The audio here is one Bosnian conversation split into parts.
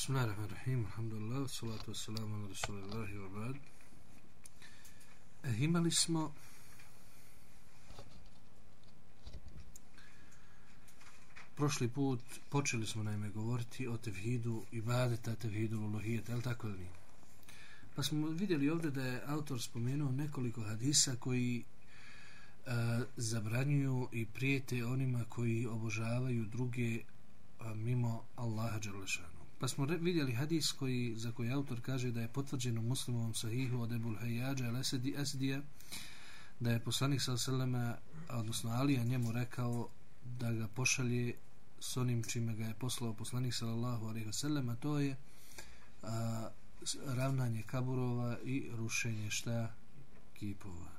Bismillahirrahmanirrahim. Alhamdulillah. Salatu wassalamu ala rasulillahi wa ba'd. E, imali smo prošli put počeli smo naime govoriti o tevhidu ibadeta, tevhidu ulohijeta, je li tako ili nije? Pa smo vidjeli ovdje da je autor spomenuo nekoliko hadisa koji e, zabranjuju i prijete onima koji obožavaju druge a, mimo Allaha Đerlešanu. Pa smo re, vidjeli hadis koji, za koji autor kaže da je potvrđeno muslimovom sahihu od Ebul Hayyađa al Esdija da je poslanik sa seleme, odnosno Alija njemu rekao da ga pošalje s onim čime ga je poslao poslanik sallallahu alaihi wa sallam, a to je a, ravnanje kaburova i rušenje šta kipova.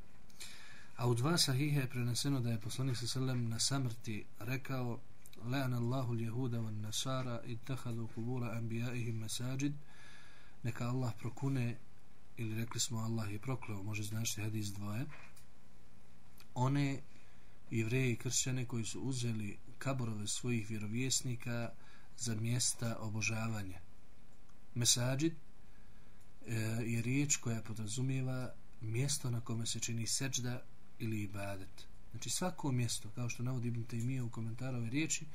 A u dva sahihe je preneseno da je poslanik sallallahu alejhi ve sallam na samrti rekao لعن الله اليهود والنصارى اتخذوا قبور انبيائهم مساجد neka Allah prokune ili rekli smo Allah je prokleo može značiti hadis dvoje one jevreje i kršćane koji su uzeli kaborove svojih vjerovjesnika za mjesta obožavanja mesajid e, je riječ koja podrazumijeva mjesto na kome se čini seđda ili ibadet Znači svako mjesto, kao što navodi Ibn Taymiye u komentaru ove riječi,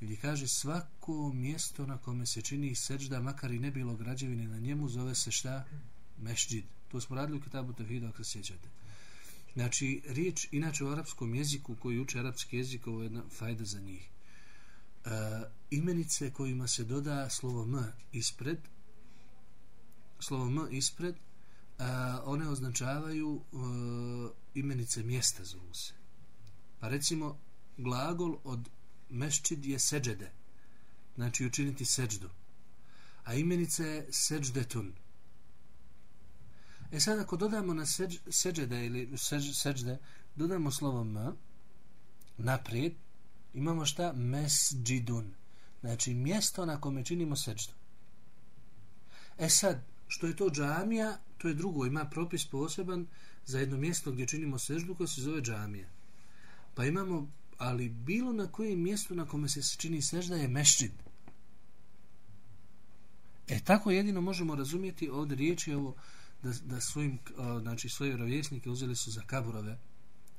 gdje kaže svako mjesto na kome se čini seđda, makar i ne bilo građevine na njemu, zove se šta? Mešđid. To smo radili u Kitabu Tevhidu, ako se sjećate. Znači, riječ, inače u arapskom jeziku, koji uče arapski jezik, ovo je jedna fajda za njih. E, imenice kojima se doda slovo M ispred, slovo M ispred, a, one označavaju a, imenice mjesta zovu se. Pa recimo, glagol od meščid je seđede, znači učiniti seđdu. A imenica je seđdetun. E sad, ako dodamo na seđ, seđede ili seđ, seđde, dodamo slovo m, naprijed, imamo šta? Mesđidun. Znači, mjesto na kome činimo seđdu. E sad, što je to džamija, to je drugo, ima propis poseban za jedno mjesto gdje činimo seždu koja se zove džamija. Pa imamo, ali bilo na kojem mjestu na kome se čini sežda je mešćid. E tako jedino možemo razumjeti ovdje riječi ovo da, da svojim, znači svoje vjerovjesnike uzeli su za kaburove,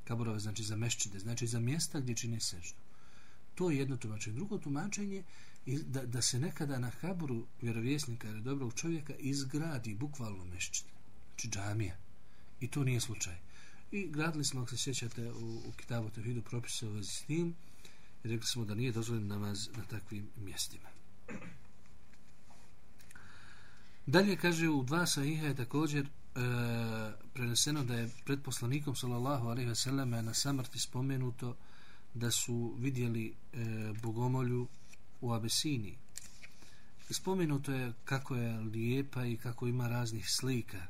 kaburove znači za mešćide, znači za mjesta gdje čini seždu. To je jedno tumačenje. Drugo tumačenje da, da se nekada na kaburu vjerovjesnika ili dobrog čovjeka izgradi bukvalno mešćin, Znači džamija. I to nije slučaj. I gradili smo, ako se sjećate, u, u Kitabu Tevhidu propise u vezi s tim i rekli smo da nije dozvoljen namaz na takvim mjestima. Dalje kaže u dva sahiha je također e, preneseno da je pred poslanikom sallallahu alaihi ve selleme na samrti spomenuto da su vidjeli e, bogomolju u Abesini. Spomenuto je kako je lijepa i kako ima raznih slika.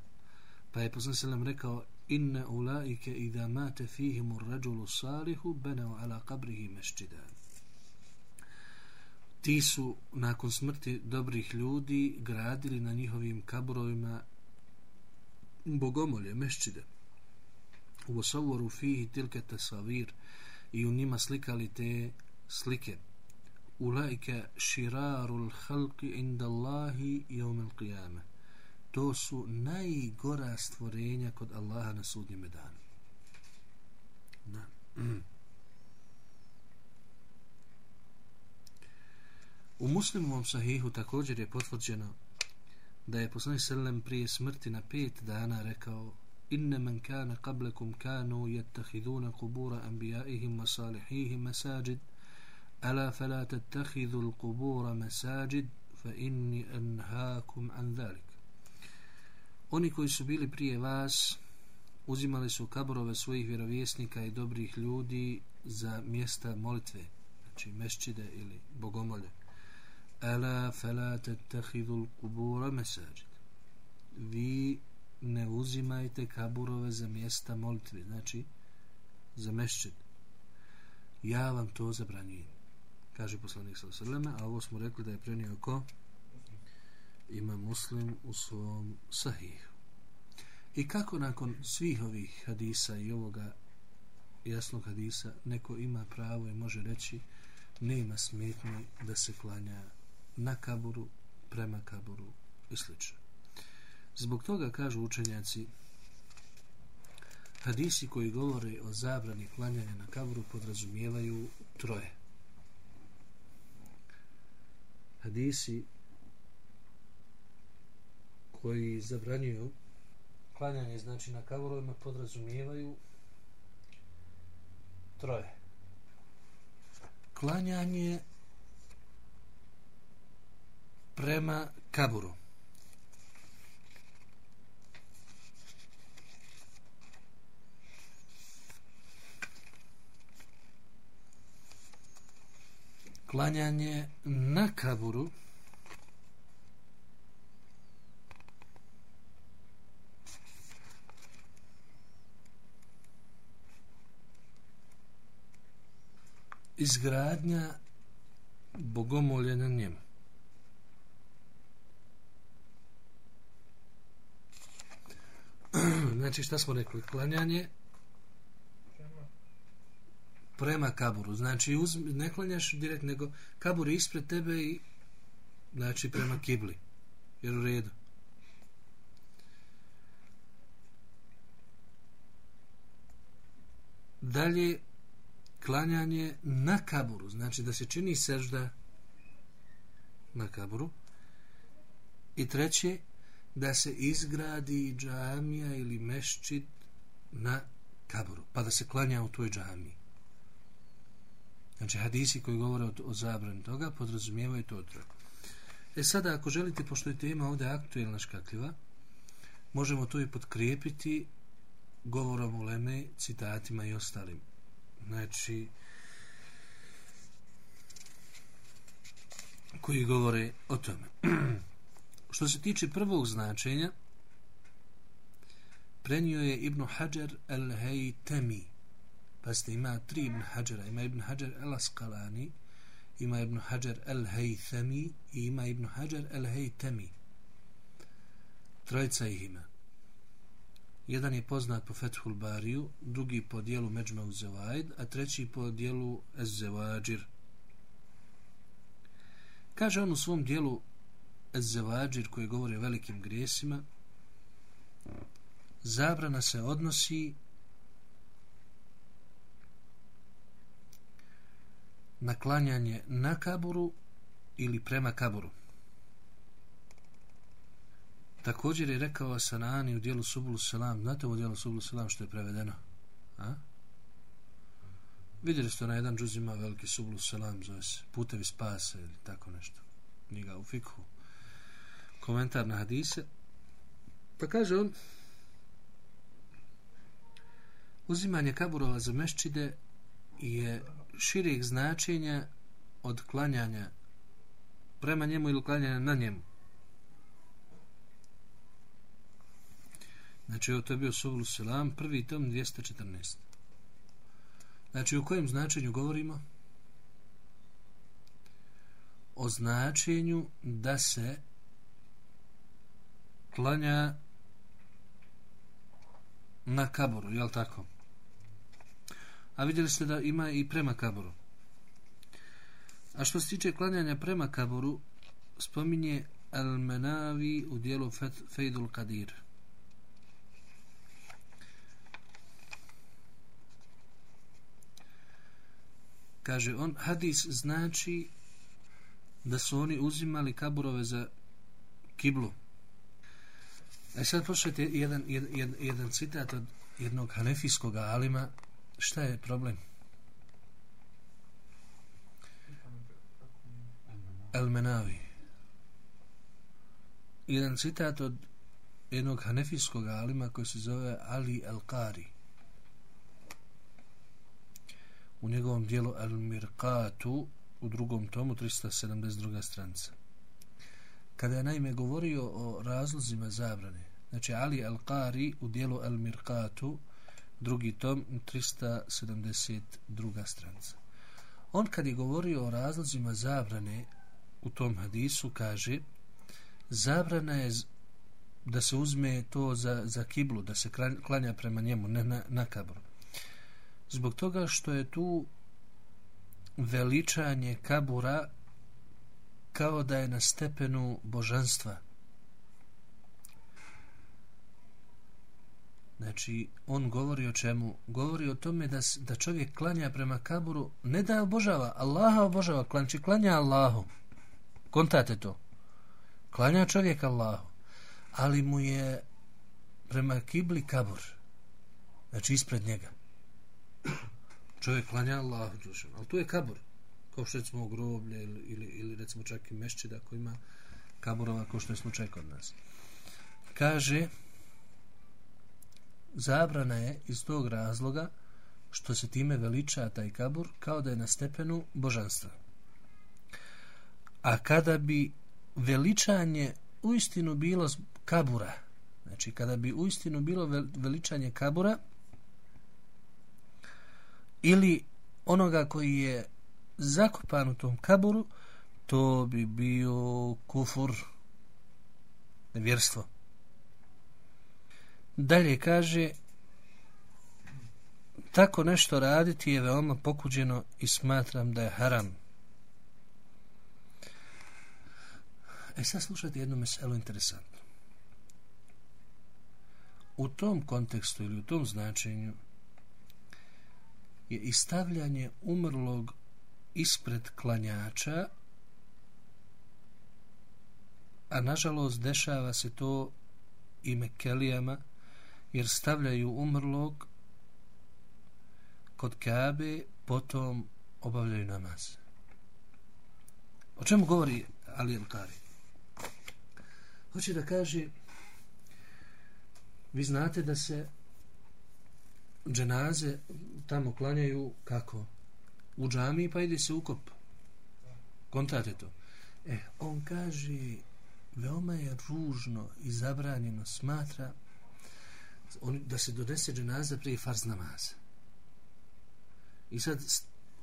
Pa je poslan selam rekao inne ulaike idha mate fihimu rađulu salihu beneo ala kabrihi mešćidan. Ti su nakon smrti dobrih ljudi gradili na njihovim kaburovima bogomolje, mešćide. U osavoru fihi tilke tasavir i u njima slikali te slike ulaika shirarul khalqi inda Allahi yawm al-qiyamah to su najgora stvorenja kod Allaha na sudnjem danu da U muslimovom sahihu također je potvrđeno da je poslanik sallam prije smrti na pet dana rekao inna man kana qablakum kanu yattakhiduna qubura anbiya'ihim wa salihihim masajid ألا فلا تتخذوا القبور مساجد فإني أنهاكم عن ذلك Oni koji su bili prije vas uzimali su kaborove svojih vjerovjesnika i dobrih ljudi za mjesta molitve, znači mešćide ili bogomolje. Ala fala tattakhidul qubura masajid. Vi ne uzimajte kaburove za mjesta molitve, znači za mešćid. Ja vam to zabranjujem kaže poslanik sa srleme, a ovo smo rekli da je prenio ko? Ima muslim u svom sahih. I kako nakon svih ovih hadisa i ovoga jasnog hadisa neko ima pravo i može reći nema smetnje da se klanja na kaburu prema kaburu i sl. Zbog toga kažu učenjaci hadisi koji govore o zabrani klanjanja na kaburu podrazumijevaju troje. Hadisi koji zabranjuju klanjanje znači na kavorovima podrazumijevaju troje. Klanjanje prema kaburu. Klanjanje na kaburu izgradnja bogomolje na njemu. znači šta smo rekli? Klanjanje prema kaburu. Znači uz, ne klanjaš direkt, nego kabur je ispred tebe i znači prema kibli. Jer u redu. Dalje klanjanje na kaburu, znači da se čini sežda na kaburu. I treće, da se izgradi džamija ili meščit na kaburu, pa da se klanja u toj džamiji. Znači, hadisi koji govore o, o zabrani toga podrazumijevaju to troje. E sada, ako želite, pošto je tema ovdje aktuelna škakljiva, možemo to i podkrijepiti govorom u Leme, citatima i ostalim znači koji govore o tome. Što se tiče prvog značenja, prenio je Ibnu Hajar el-Hejtemi, Pazite, ima tri Ibn Hajara. Ima Ibn Hajar al-Asqalani, ima Ibn Hajar al-Haythami i ima Ibn Hajar al-Haytami. Trojica ih ima. Jedan je poznat po Fethul Bariju, drugi po dijelu Međma u Zevaid, a treći po dijelu Ez Zevadžir. Kaže on u svom dijelu Ez Zevadžir koji govori o velikim grijesima, zabrana se odnosi naklanjanje na kaburu ili prema kaburu. Također je rekao Sanani u dijelu Subulu Salam, znate ovo dijelu Subulu Salam što je prevedeno? A? Vidjeli ste na jedan džuz ima veliki Subulu Salam, zove se Putevi spase ili tako nešto. Njega u fikhu. Komentar na hadise. Pa kaže on, uzimanje kaburova za meščide je širih značenja od klanjanja prema njemu ili klanjanja na njemu. Znači, ovo to je bio Suvlu Selam, prvi tom 214. Znači, u kojem značenju govorimo? O značenju da se klanja na kaboru, jel tako? A vidjeli ste da ima i prema kaboru. A što se tiče klanjanja prema kaboru, spominje Al-Menavi u dijelu Fejdul Kadir. kaže on hadis znači da su oni uzimali kaburove za kiblu a sad pošljete jedan, jedan, jedan citat od jednog hanefijskog alima šta je problem El Menavi jedan citat od jednog hanefijskog alima koji se zove Ali El Qari u njegovom dijelu Al Mirqatu u drugom tomu 372. stranica. Kada je naime govorio o razlozima zabrane, znači Ali Al Qari u dijelu Al Mirqatu drugi tom 372. stranica. On kad je govorio o razlozima zabrane u tom hadisu kaže zabrana je da se uzme to za, za kiblu, da se klanja prema njemu, ne na, na kabru zbog toga što je tu veličanje kabura kao da je na stepenu božanstva. Znači, on govori o čemu? Govori o tome da, da čovjek klanja prema kaburu, ne da obožava, Allaha obožava, klanči znači, klanja Allahu. Kontate to. Klanja čovjek Allahu, ali mu je prema kibli kabur. Znači, ispred njega. Čovjek klanja Allahu, ali tu je kabur. Kao što recimo groblje ili, ili, ili recimo čak i mešćida koji ima kaburova kao što je slučaj kod nas. Kaže, zabrana je iz tog razloga što se time veliča taj kabur kao da je na stepenu božanstva. A kada bi veličanje uistinu bilo kabura, znači kada bi uistinu bilo veličanje kabura ili onoga koji je zakopan u tom kaburu, to bi bio kufur, nevjerstvo. Dalje kaže tako nešto raditi je veoma pokuđeno i smatram da je haram. E sad slušajte jednu meselu interesantnu. U tom kontekstu ili u tom značenju je istavljanje umrlog ispred klanjača a nažalost dešava se to i mekelijama jer stavljaju umrlog kod Kabe, potom obavljaju namaz. O čemu govori Ali Elkari? Hoće da kaže vi znate da se dženaze tamo klanjaju kako? U džami pa ide se ukop. Kontate to. E, on kaže veoma je ružno i zabranjeno smatra on, da se donese dženaza prije farz namaza. I sad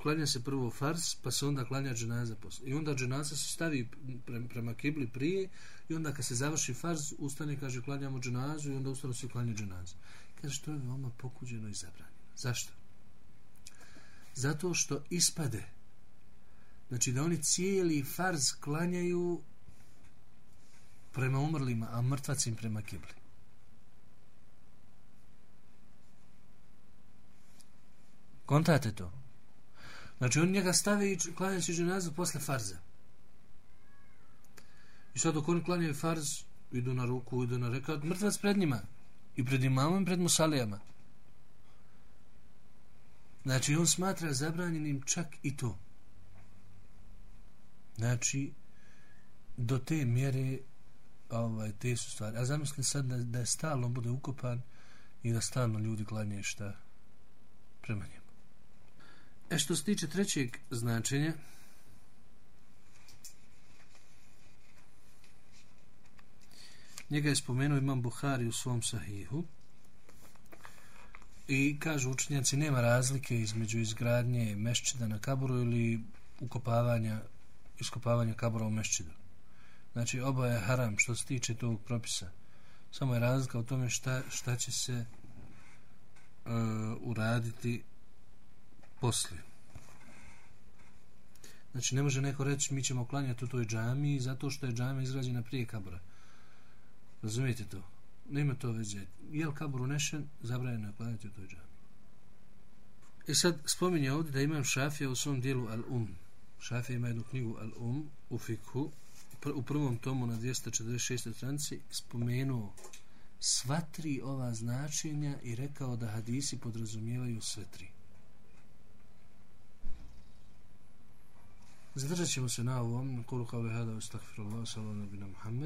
klanja se prvo farz, pa se onda klanja dženaza posle. I onda dženaza se stavi prema, prema kibli prije i onda kad se završi farz, ustane i kaže klanjamo dženazu i onda ustano se klanja dženaza. Kaže, što je veoma pokuđeno i zabranjeno. Zašto? Zato što ispade. Znači da oni cijeli farz klanjaju prema umrlima, a mrtvac im prema kibli. Kontate to. Znači on njega stavi i klanja će posle farza. I sad dok oni klanjaju farz, idu na ruku, idu na rekat, mrtvac pred njima. I pred imamom i pred musalijama. Znači on smatra zabranjenim čak i to. Znači, do te mjere ovaj, te su stvari. A zamisli sad da, da je stalno bude ukopan i da stalno ljudi klanje šta prema njemu. E što se tiče trećeg značenja, njega je spomenuo imam Buhari u svom sahihu i kažu učenjaci nema razlike između izgradnje mešćida na kaburu ili ukopavanja iskopavanja kabura u mešćidu. Znači oba je haram što se tiče tog propisa. Samo je razlika u tome šta, šta će se uh, uraditi poslije. Znači, ne može neko reći mi ćemo klanjati u toj džami zato što je džama izgrađena prije kabura. Razumijete to? Nema to veze. Je li kabur unešen, zabranjeno je klanjati u toj džami. I e sad spominje ovdje da imam šafija u svom dijelu Al-Um. Šafija ima jednu knjigu Al-Um u Fikhu. U prvom tomu na 246. stranici spomenuo sva tri ova značenja i rekao da hadisi podrazumijevaju sve tri. إذا درجت شيء نقول قولي هذا وأستغفر الله وصلى على نبينا محمد.